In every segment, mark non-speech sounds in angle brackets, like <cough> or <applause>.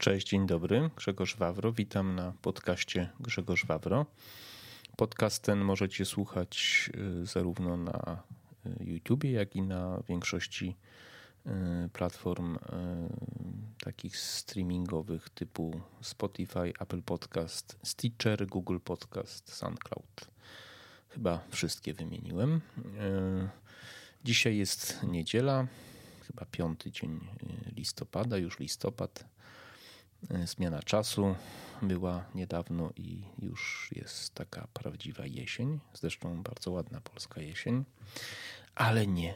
Cześć, dzień dobry. Grzegorz Wawro. Witam na podcaście Grzegorz Wawro. Podcast ten możecie słuchać y, zarówno na y, YouTubie, jak i na większości y, platform takich streamingowych typu Spotify, Apple Podcast, Stitcher, Google Podcast, SoundCloud. Chyba wszystkie wymieniłem. Dzisiaj jest niedziela, chyba piąty dzień listopada, już listopad. E, zmiana czasu była niedawno i już jest taka prawdziwa jesień. Zresztą bardzo ładna polska jesień, ale nie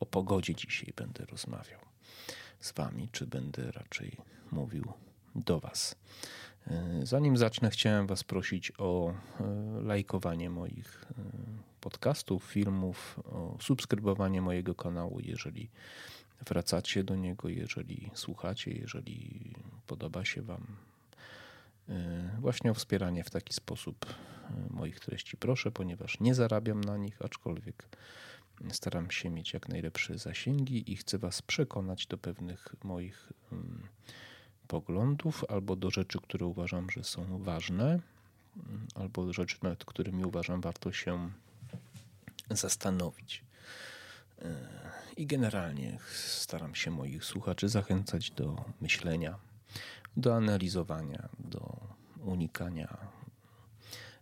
o pogodzie dzisiaj będę rozmawiał z Wami, czy będę raczej mówił do Was. E, zanim zacznę, chciałem Was prosić o e, lajkowanie moich podcastów, filmów, o subskrybowanie mojego kanału, jeżeli wracacie do niego, jeżeli słuchacie, jeżeli podoba się Wam y, właśnie o wspieranie w taki sposób y, moich treści. Proszę, ponieważ nie zarabiam na nich, aczkolwiek staram się mieć jak najlepsze zasięgi i chcę Was przekonać do pewnych moich poglądów albo do rzeczy, które uważam, że są ważne, albo do rzeczy, nad którymi uważam warto się zastanowić. I generalnie staram się moich słuchaczy zachęcać do myślenia, do analizowania, do unikania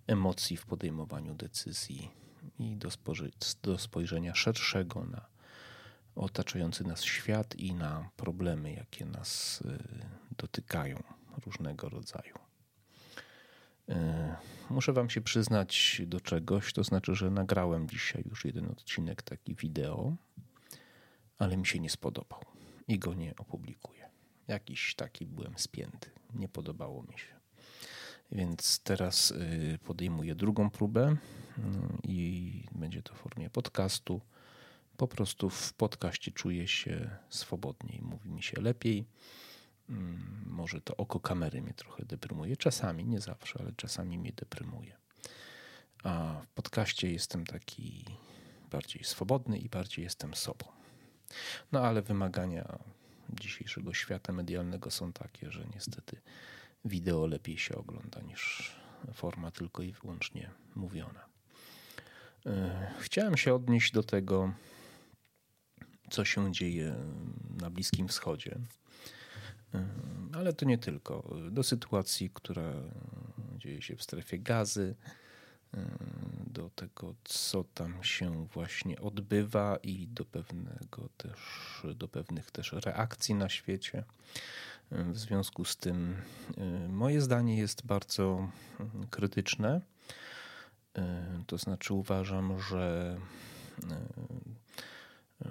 emocji w podejmowaniu decyzji i do, do spojrzenia szerszego na otaczający nas świat i na problemy, jakie nas y, dotykają różnego rodzaju. Y, muszę Wam się przyznać do czegoś, to znaczy, że nagrałem dzisiaj już jeden odcinek taki wideo, ale mi się nie spodobał i go nie opublikuję. Jakiś taki byłem spięty, nie podobało mi się. Więc teraz y, podejmuję drugą próbę y, i będzie to w formie podcastu. Po prostu w podcaście czuję się swobodniej, mówi mi się lepiej. Mm, może to oko kamery mnie trochę deprymuje. Czasami, nie zawsze, ale czasami mnie deprymuje. A w podcaście jestem taki bardziej swobodny i bardziej jestem sobą. No ale wymagania dzisiejszego świata medialnego są takie, że niestety wideo lepiej się ogląda niż forma tylko i wyłącznie mówiona. E, chciałem się odnieść do tego, co się dzieje na Bliskim Wschodzie, e, ale to nie tylko. Do sytuacji, która dzieje się w strefie gazy, do tego, co tam się właśnie odbywa i do pewnego też, do pewnych też reakcji na świecie. W związku z tym y, moje zdanie jest bardzo mm, krytyczne. Y, to znaczy uważam, że y,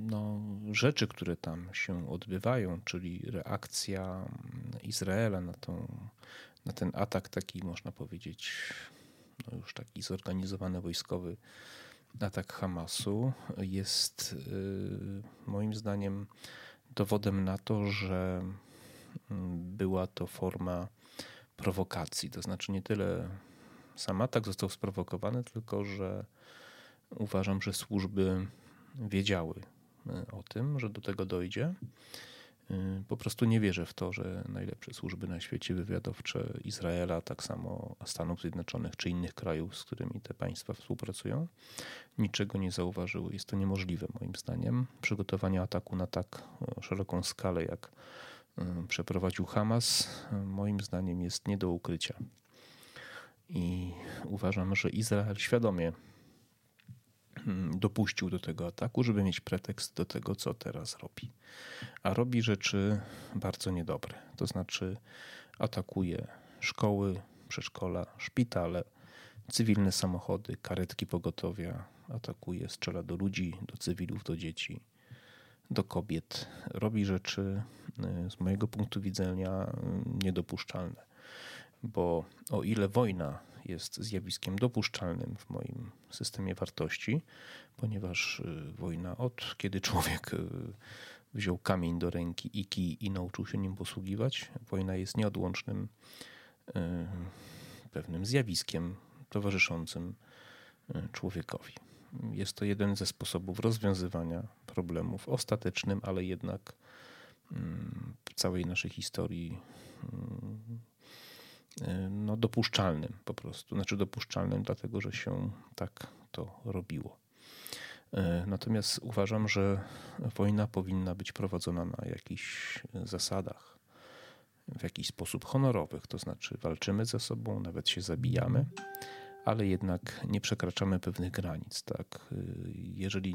no, rzeczy, które tam się odbywają, czyli reakcja Izraela na, tą, na ten atak taki, można powiedzieć, zorganizowany wojskowy atak Hamasu jest y, moim zdaniem dowodem na to, że mm, była to forma prowokacji. To znaczy nie tyle sam atak został sprowokowany, tylko że uważam, że służby wiedziały y, o tym, że do tego dojdzie po prostu nie wierzę w to, że najlepsze służby na świecie wywiadowcze Izraela, tak samo Stanów Zjednoczonych czy innych krajów, z którymi te państwa współpracują, niczego nie zauważyły. Jest to niemożliwe moim zdaniem. Przygotowanie ataku na tak e, szeroką skalę, jak e, przeprowadził Hamas, e, moim zdaniem jest nie do ukrycia. I uważam, że Izrael świadomie dopuścił do tego ataku, żeby mieć pretekst do tego, co teraz robi. A robi rzeczy bardzo niedobre. To znaczy atakuje szkoły, przedszkola, szpitale, cywilne samochody, karetki pogotowia, atakuje, strzela do ludzi, do cywilów, do dzieci, do kobiet. Robi rzeczy y, z mojego punktu widzenia y, niedopuszczalne. Bo o ile wojna jest zjawiskiem dopuszczalnym w moim systemie wartości, ponieważ y, wojna od kiedy człowiek y, wziął kamień do ręki i kij i nauczył się nim posługiwać, wojna jest nieodłącznym y, pewnym zjawiskiem towarzyszącym człowiekowi. Jest to jeden ze sposobów rozwiązywania problemów ostatecznym, ale jednak mm, w całej naszej historii no, dopuszczalnym po prostu. Znaczy dopuszczalnym, dlatego że się tak to robiło. Natomiast uważam, że wojna powinna być prowadzona na jakichś zasadach, w jakiś sposób honorowych, to znaczy walczymy ze sobą, nawet się zabijamy, ale jednak nie przekraczamy pewnych granic. Tak? Jeżeli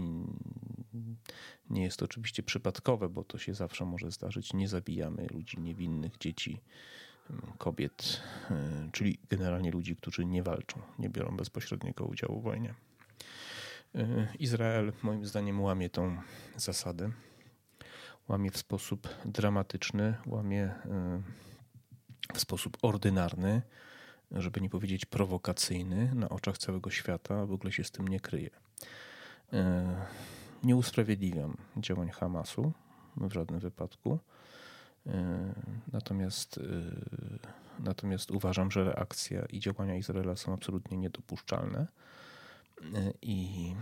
nie jest to oczywiście przypadkowe, bo to się zawsze może zdarzyć, nie zabijamy ludzi niewinnych, dzieci, kobiet, czyli generalnie ludzi, którzy nie walczą, nie biorą bezpośredniego udziału w wojnie. Izrael moim zdaniem łamie tą zasadę łamie w sposób dramatyczny, łamie e, w sposób ordynarny, żeby nie powiedzieć prowokacyjny, na oczach całego świata, w ogóle się z tym nie kryje. Nie usprawiedliwiam działań Hamasu w żadnym wypadku. Natomiast, natomiast uważam, że reakcja i działania Izraela są absolutnie niedopuszczalne i,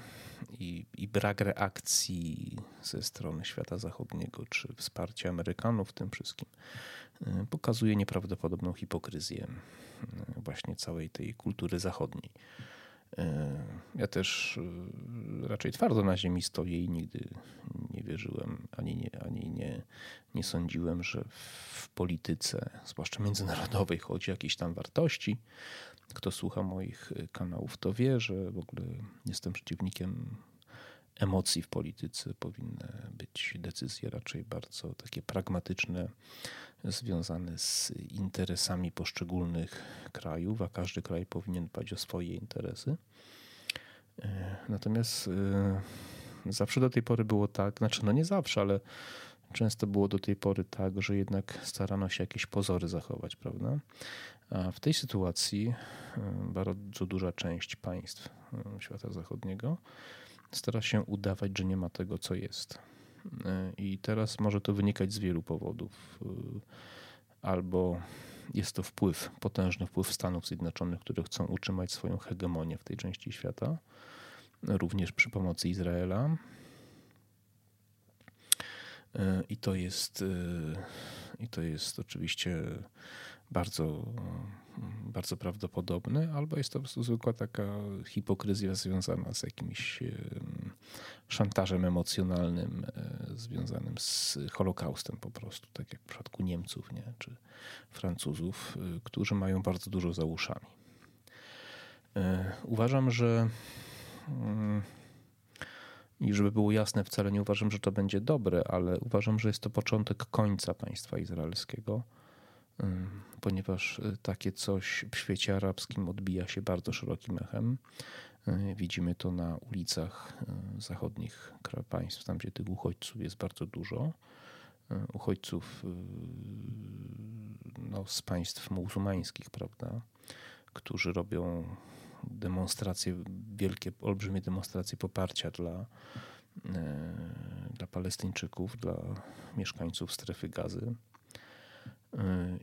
i, i, brak reakcji ze strony świata zachodniego, czy wsparcia Amerykanów w tym wszystkim, y, pokazuje nieprawdopodobną hipokryzję y, właśnie całej tej kultury zachodniej. Y, ja też raczej twardo na ziemi stoję i nigdy wierzyłem, ani nie, ani nie, nie sądziłem, że w polityce, zwłaszcza międzynarodowej, chodzi o jakieś tam wartości, kto słucha moich y, kanałów, to wie, że w ogóle jestem przeciwnikiem emocji w polityce. Powinny być decyzje raczej bardzo takie pragmatyczne, związane z interesami poszczególnych krajów, a każdy kraj powinien dbać o swoje interesy. Y, natomiast y, zawsze do tej pory było tak, znaczy no nie zawsze, ale często było do tej pory tak, że jednak starano się jakieś pozory zachować, prawda? A w tej sytuacji e, bardzo duża część państw e, świata zachodniego stara się udawać, że nie ma tego, co jest. E, I teraz może to wynikać z wielu powodów. Albo jest to wpływ, potężny wpływ Stanów Zjednoczonych, które chcą utrzymać swoją hegemonię w tej części świata, również przy pomocy Izraela. I to jest, i to jest oczywiście bardzo, bardzo prawdopodobny, albo jest to po prostu zwykła taka hipokryzja związana z jakimś szantażem emocjonalnym e, związanym z Holokaustem po prostu, tak jak w przypadku Niemców nie? czy Francuzów, e, którzy mają bardzo dużo za uszami. E, uważam, że mm, i żeby było jasne, wcale nie uważam, że to będzie dobre, ale uważam, że jest to początek końca państwa izraelskiego ponieważ y, takie coś w świecie arabskim odbija się bardzo szerokim echem. Y, widzimy to na ulicach y, zachodnich państw, tam gdzie tych uchodźców jest bardzo dużo. Uchodźców no, z państw muzułmańskich, prawda, którzy robią demonstracje, wielkie, olbrzymie demonstracje poparcia dla, dla Palestyńczyków, dla mieszkańców strefy gazy.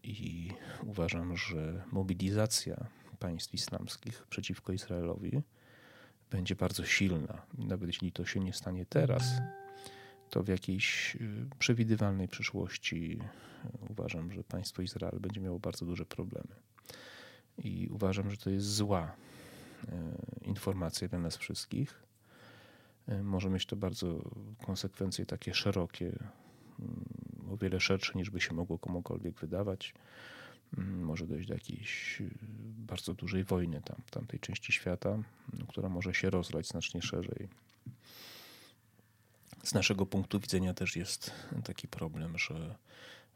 I uważam, że mobilizacja państw islamskich przeciwko Izraelowi będzie bardzo silna. Nawet jeśli to się nie stanie teraz, to w jakiejś y, przewidywalnej przyszłości uważam, że państwo Izrael będzie miało bardzo duże problemy. I uważam, że to jest zła y, informacja dla nas wszystkich. Może mieć to bardzo konsekwencje takie szerokie, mm, o wiele szersze niż by się mogło komukolwiek wydawać. Mm, może dojść do jakiejś y, bardzo dużej wojny tam, w tamtej części świata, no, która może się rozlać znacznie szerzej. Z naszego punktu widzenia też jest taki problem, że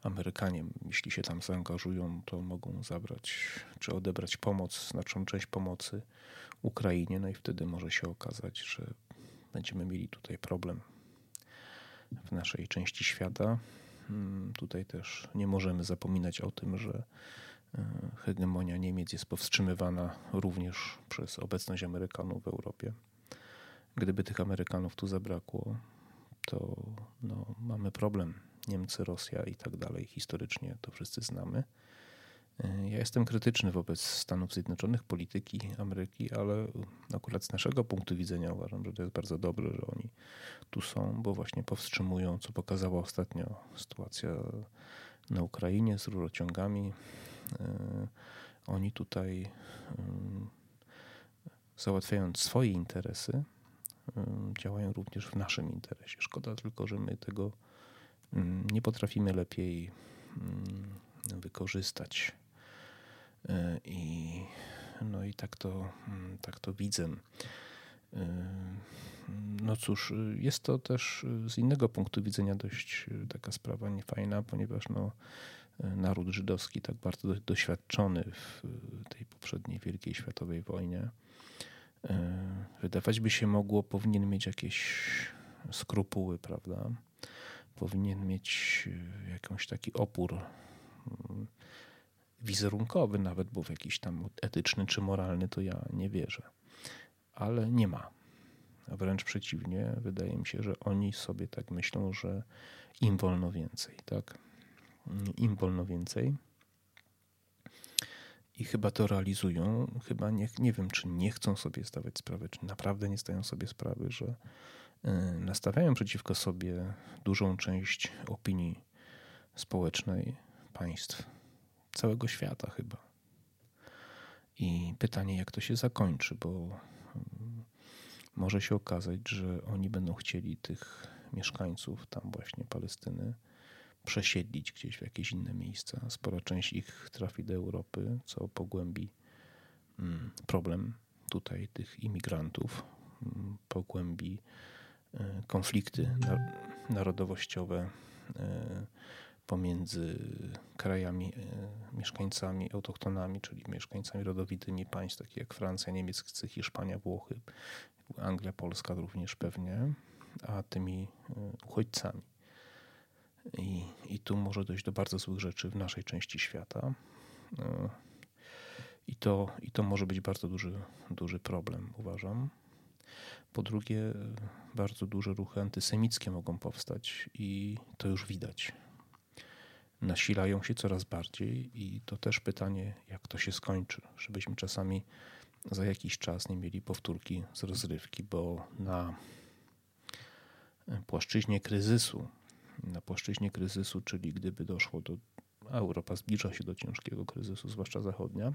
Amerykanie, jeśli się tam zaangażują, to mogą zabrać czy odebrać pomoc, znaczną część pomocy Ukrainie, no i wtedy może się okazać, że będziemy mieli tutaj problem w naszej części świata. Mm, tutaj też nie możemy zapominać o tym, że e, hegemonia Niemiec jest powstrzymywana również przez obecność Amerykanów w Europie. Gdyby tych Amerykanów tu zabrakło, to no, mamy problem. Niemcy, Rosja i tak dalej. Historycznie to wszyscy znamy. Ja jestem krytyczny wobec Stanów Zjednoczonych, polityki Ameryki, ale akurat z naszego punktu widzenia uważam, że to jest bardzo dobre, że oni tu są, bo właśnie powstrzymują, co pokazała ostatnio sytuacja na Ukrainie z rurociągami. Oni tutaj załatwiając swoje interesy, działają również w naszym interesie. Szkoda tylko, że my tego nie potrafimy lepiej wykorzystać. E, I, no i tak to, tak to widzę. E, no cóż, jest to też z innego punktu widzenia dość taka sprawa niefajna, ponieważ no, naród żydowski tak bardzo doświadczony w tej poprzedniej Wielkiej Światowej wojnie, e, wydawać by się mogło, powinien mieć jakieś skrupuły, prawda? Powinien mieć jakiś taki opór wizerunkowy nawet, bo w jakiś tam etyczny czy moralny to ja nie wierzę. Ale nie ma. A wręcz przeciwnie, wydaje mi się, że oni sobie tak myślą, że im wolno więcej, tak? Im wolno więcej. I chyba to realizują. Chyba nie, nie wiem, czy nie chcą sobie zdawać sprawy, czy naprawdę nie zdają sobie sprawy, że nastawiają przeciwko sobie dużą część opinii społecznej państw całego świata chyba. I pytanie, jak to się zakończy, bo mm, może się okazać, że oni będą chcieli tych mieszkańców tam właśnie Palestyny przesiedlić gdzieś w jakieś inne miejsca. Spora część ich trafi do Europy, co pogłębi mm, problem tutaj tych imigrantów, mm, pogłębi konflikty narodowościowe e, pomiędzy krajami, e, mieszkańcami autochtonami, czyli mieszkańcami rodowitymi państw takich jak Francja, Niemieccy, Hiszpania, Włochy, Anglia, Polska również pewnie, a tymi e, uchodźcami. I, I tu może dojść do bardzo złych rzeczy w naszej części świata. E, I to, i to może być bardzo duży, duży problem, uważam. Po drugie, bardzo duże ruchy antysemickie mogą powstać i to już widać. Nasilają się coraz bardziej i to też pytanie, jak to się skończy, żebyśmy czasami za jakiś czas nie mieli powtórki z rozrywki, bo na płaszczyźnie kryzysu, na płaszczyźnie kryzysu, czyli gdyby doszło do, Europa zbliża się do ciężkiego kryzysu, zwłaszcza zachodnia,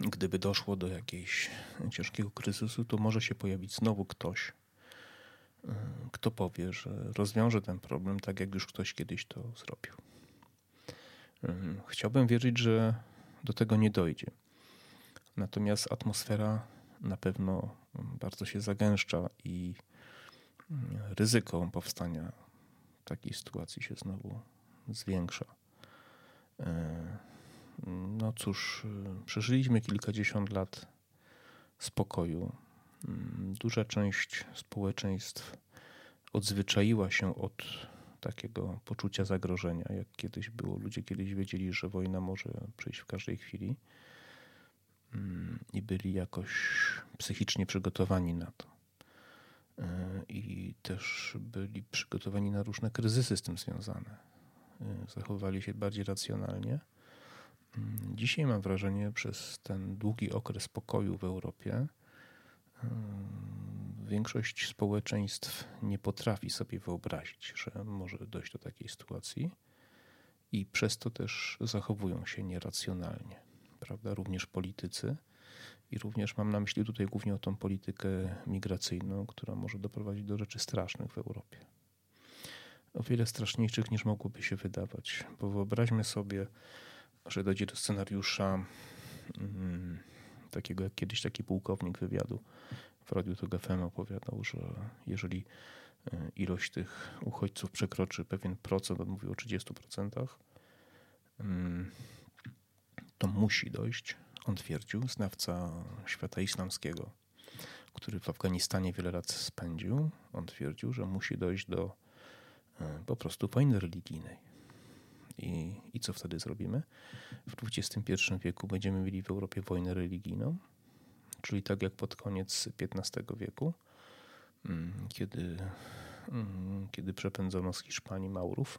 gdyby doszło do jakiegoś ciężkiego kryzysu, to może się pojawić znowu ktoś, kto powie, że rozwiąże ten problem tak, jak już ktoś kiedyś to zrobił. Chciałbym wierzyć, że do tego nie dojdzie. Natomiast atmosfera na pewno bardzo się zagęszcza i ryzyko powstania takiej sytuacji się znowu zwiększa. No cóż, przeżyliśmy kilkadziesiąt lat spokoju, Mm, duża część społeczeństw odzwyczaiła się od takiego poczucia zagrożenia, jak kiedyś było. Ludzie kiedyś wiedzieli, że wojna może przyjść w każdej chwili mm, i byli jakoś psychicznie przygotowani na to. E, I też byli przygotowani na różne kryzysy z tym związane. E, zachowywali się bardziej racjonalnie. Dzisiaj mam wrażenie, przez ten długi okres pokoju w Europie, większość społeczeństw nie potrafi sobie wyobrazić, że może dojść do takiej sytuacji i przez to też zachowują się nieracjonalnie, prawda? Również politycy. I również mam na myśli tutaj głównie o tą politykę migracyjną, która może doprowadzić do rzeczy strasznych w Europie. O wiele straszniejszych niż mogłoby się wydawać, bo wyobraźmy sobie, że dojdzie do scenariusza. Hmm, takiego jak kiedyś taki pułkownik wywiadu w Radiu TOG FM opowiadał, że jeżeli e, ilość tych uchodźców przekroczy pewien procent, on mówił o 30%, mm, to musi dojść, on twierdził, znawca świata islamskiego, który w Afganistanie wiele lat spędził, on twierdził, że musi dojść do e, po prostu wojny religijnej. I, I co wtedy zrobimy? W XXI wieku będziemy mieli w Europie wojnę religijną, czyli tak jak pod koniec XV wieku, mm, kiedy, mm, kiedy przepędzono z Hiszpanii Maurów,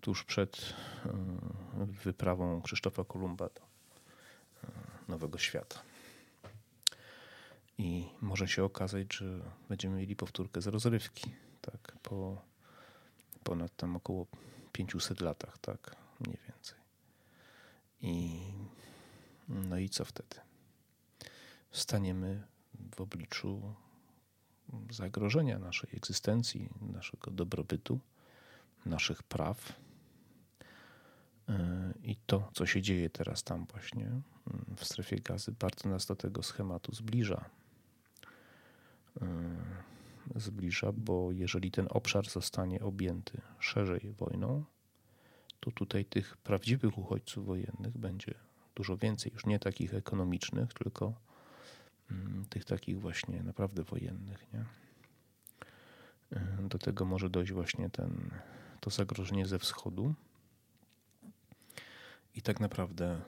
tuż przed mm, wyprawą Krzysztofa Kolumba do Nowego Świata. I może się okazać, że będziemy mieli powtórkę z rozrywki. Tak, po ponad tam około 500 latach, tak, mniej więcej. I no i co wtedy? Staniemy w obliczu zagrożenia naszej egzystencji, naszego dobrobytu, naszych praw. I to, co się dzieje teraz tam właśnie w strefie gazy, bardzo nas do tego schematu zbliża. Zbliża, bo jeżeli ten obszar zostanie objęty szerzej wojną, to tutaj tych prawdziwych uchodźców wojennych będzie dużo więcej, już nie takich ekonomicznych, tylko mm, tych takich właśnie naprawdę wojennych. Nie? Do tego może dojść właśnie ten, to zagrożenie ze wschodu. I tak naprawdę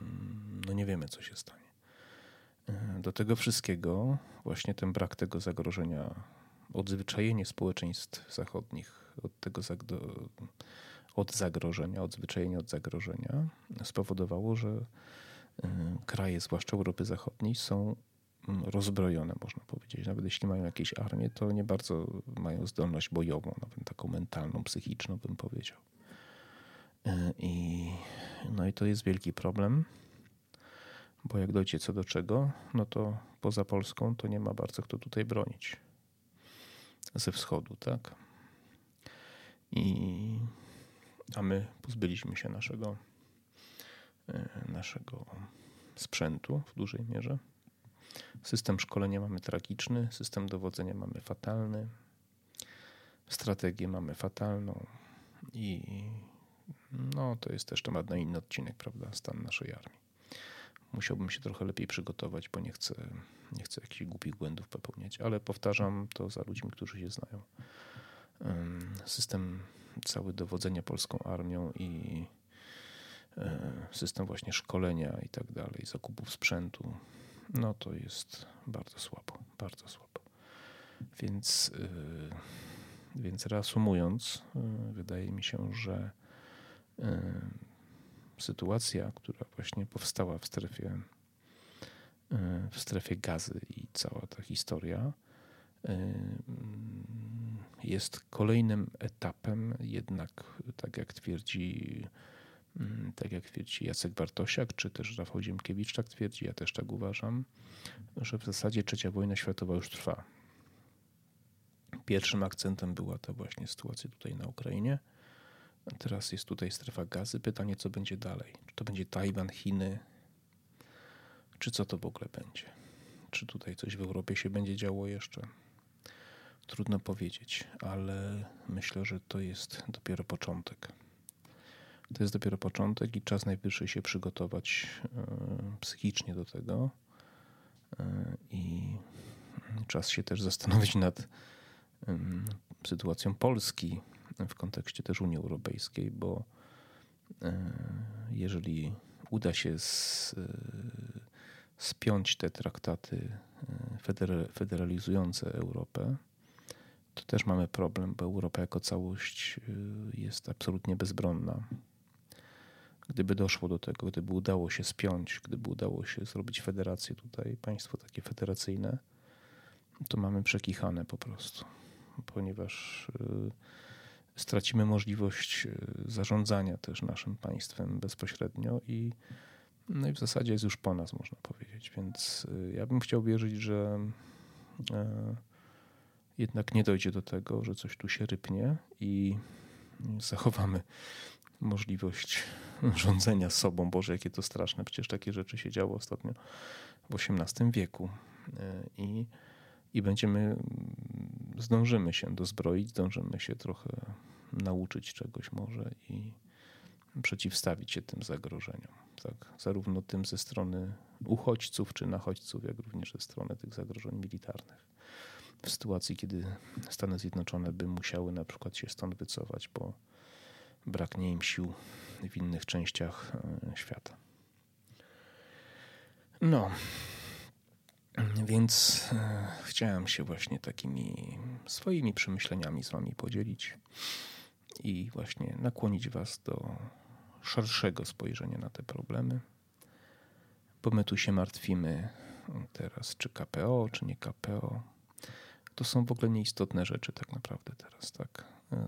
mm, no nie wiemy, co się stanie. Do tego wszystkiego właśnie ten brak tego zagrożenia, odzwyczajenie społeczeństw zachodnich od tego od zagrożenia, odzwyczajenie od zagrożenia spowodowało, że y, kraje, zwłaszcza Europy Zachodniej, są mm, rozbrojone, można powiedzieć. Nawet jeśli mają jakieś armie, to nie bardzo mają zdolność bojową, nawet taką mentalną, psychiczną, bym powiedział. Y, I, no i to jest wielki problem, bo jak dojdzie co do czego, no to poza Polską to nie ma bardzo kto tutaj bronić. Ze wschodu, tak? I a my pozbyliśmy się naszego, e, naszego sprzętu w dużej mierze. System szkolenia mamy tragiczny, system dowodzenia mamy fatalny, strategię mamy fatalną i no, to jest też temat na inny odcinek, prawda, stan naszej armii. Musiałbym się trochę lepiej przygotować, bo nie chcę, nie chcę jakichś głupich błędów popełniać, ale powtarzam to za ludźmi, którzy się znają. System cały dowodzenia polską armią i e, system właśnie szkolenia i tak dalej, zakupów sprzętu, no to jest bardzo słabo, bardzo słabo. Więc, e, więc reasumując, e, wydaje mi się, że sytuacja, która właśnie powstała w strefie, w strefie gazy i cała ta historia, jest kolejnym etapem, jednak tak jak twierdzi mm, tak jak twierdzi Jacek Bartosiak, czy też Rafał Ziemkiewicz tak twierdzi, ja też tak uważam, że w zasadzie trzecia wojna światowa już trwa. Pierwszym akcentem była ta właśnie sytuacja tutaj na Ukrainie. Teraz jest tutaj strefa gazy. Pytanie, co będzie dalej? Czy to będzie Tajwan, Chiny? Czy co to w ogóle będzie? Czy tutaj coś w Europie się będzie działo jeszcze? Trudno powiedzieć, ale myślę, że to jest dopiero początek. To jest dopiero początek i czas najwyższy się przygotować e, psychicznie do tego e, i czas się też zastanowić nad sytuacją Polski w kontekście też Unii Europejskiej, bo e, jeżeli uda się spiąć te traktaty federalizujące Europę, to też mamy problem, bo Europa jako całość jest absolutnie bezbronna. Gdyby doszło do tego, gdyby udało się spiąć, gdyby udało się zrobić federację tutaj, państwo takie federacyjne, to mamy przekichane po prostu, ponieważ stracimy możliwość y, zarządzania też naszym państwem bezpośrednio i, no i w zasadzie jest już po nas, można powiedzieć. Więc ja bym chciał wierzyć, że jednak nie dojdzie do tego, że coś tu się rypnie i zachowamy możliwość <laughs> rządzenia sobą. Boże, jakie to straszne. Przecież takie rzeczy się działo ostatnio w XVIII wieku. E, I, i będziemy, zdążymy się dozbroić, zdążymy się trochę nauczyć czegoś może i przeciwstawić się tym zagrożeniom. Tak? Zarówno tym ze strony uchodźców czy nachodźców, jak również ze strony tych zagrożeń militarnych w sytuacji, kiedy Stany Zjednoczone by musiały na przykład się stąd wycofać, bo braknie im sił w innych częściach e, świata. No, więc e, chciałem się właśnie takimi swoimi przemyśleniami z Wami podzielić i właśnie nakłonić Was do szerszego spojrzenia na te problemy, bo my tu się martwimy teraz, czy KPO, czy nie KPO to są w ogóle nieistotne rzeczy tak naprawdę teraz, tak.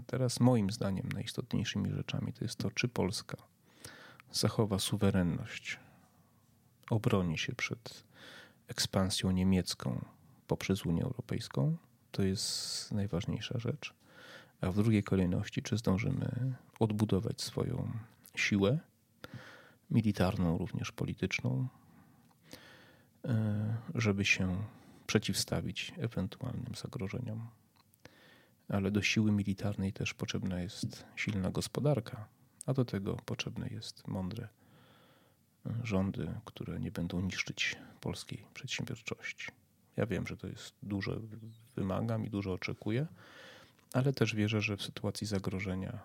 teraz moim zdaniem najistotniejszymi rzeczami to jest to, czy Polska zachowa suwerenność, obroni się przed ekspansją niemiecką poprzez Unię Europejską. To jest najważniejsza rzecz. A w drugiej kolejności, czy zdążymy odbudować swoją siłę militarną, również polityczną, e, żeby się przeciwstawić ewentualnym zagrożeniom. Ale do siły militarnej też potrzebna jest silna gospodarka, a do tego potrzebne jest mądre rządy, które nie będą niszczyć polskiej przedsiębiorczości. Ja wiem, że to jest dużo wymagam i dużo oczekuję, ale też wierzę, że w sytuacji zagrożenia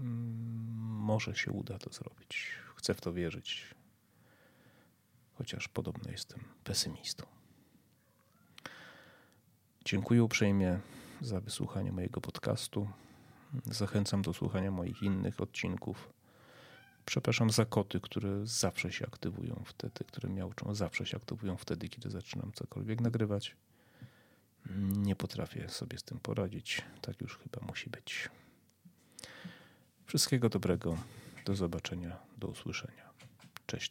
mm, może się uda to zrobić. Chcę w to wierzyć, chociaż podobno jestem pesymistą. Dziękuję uprzejmie za wysłuchanie mojego podcastu. Zachęcam do słuchania moich innych odcinków. Przepraszam za koty, które zawsze się aktywują wtedy, które miałczą, zawsze się aktywują wtedy, kiedy zaczynam cokolwiek nagrywać. Nie potrafię sobie z tym poradzić. Tak już chyba musi być. Wszystkiego dobrego. Do zobaczenia. Do usłyszenia.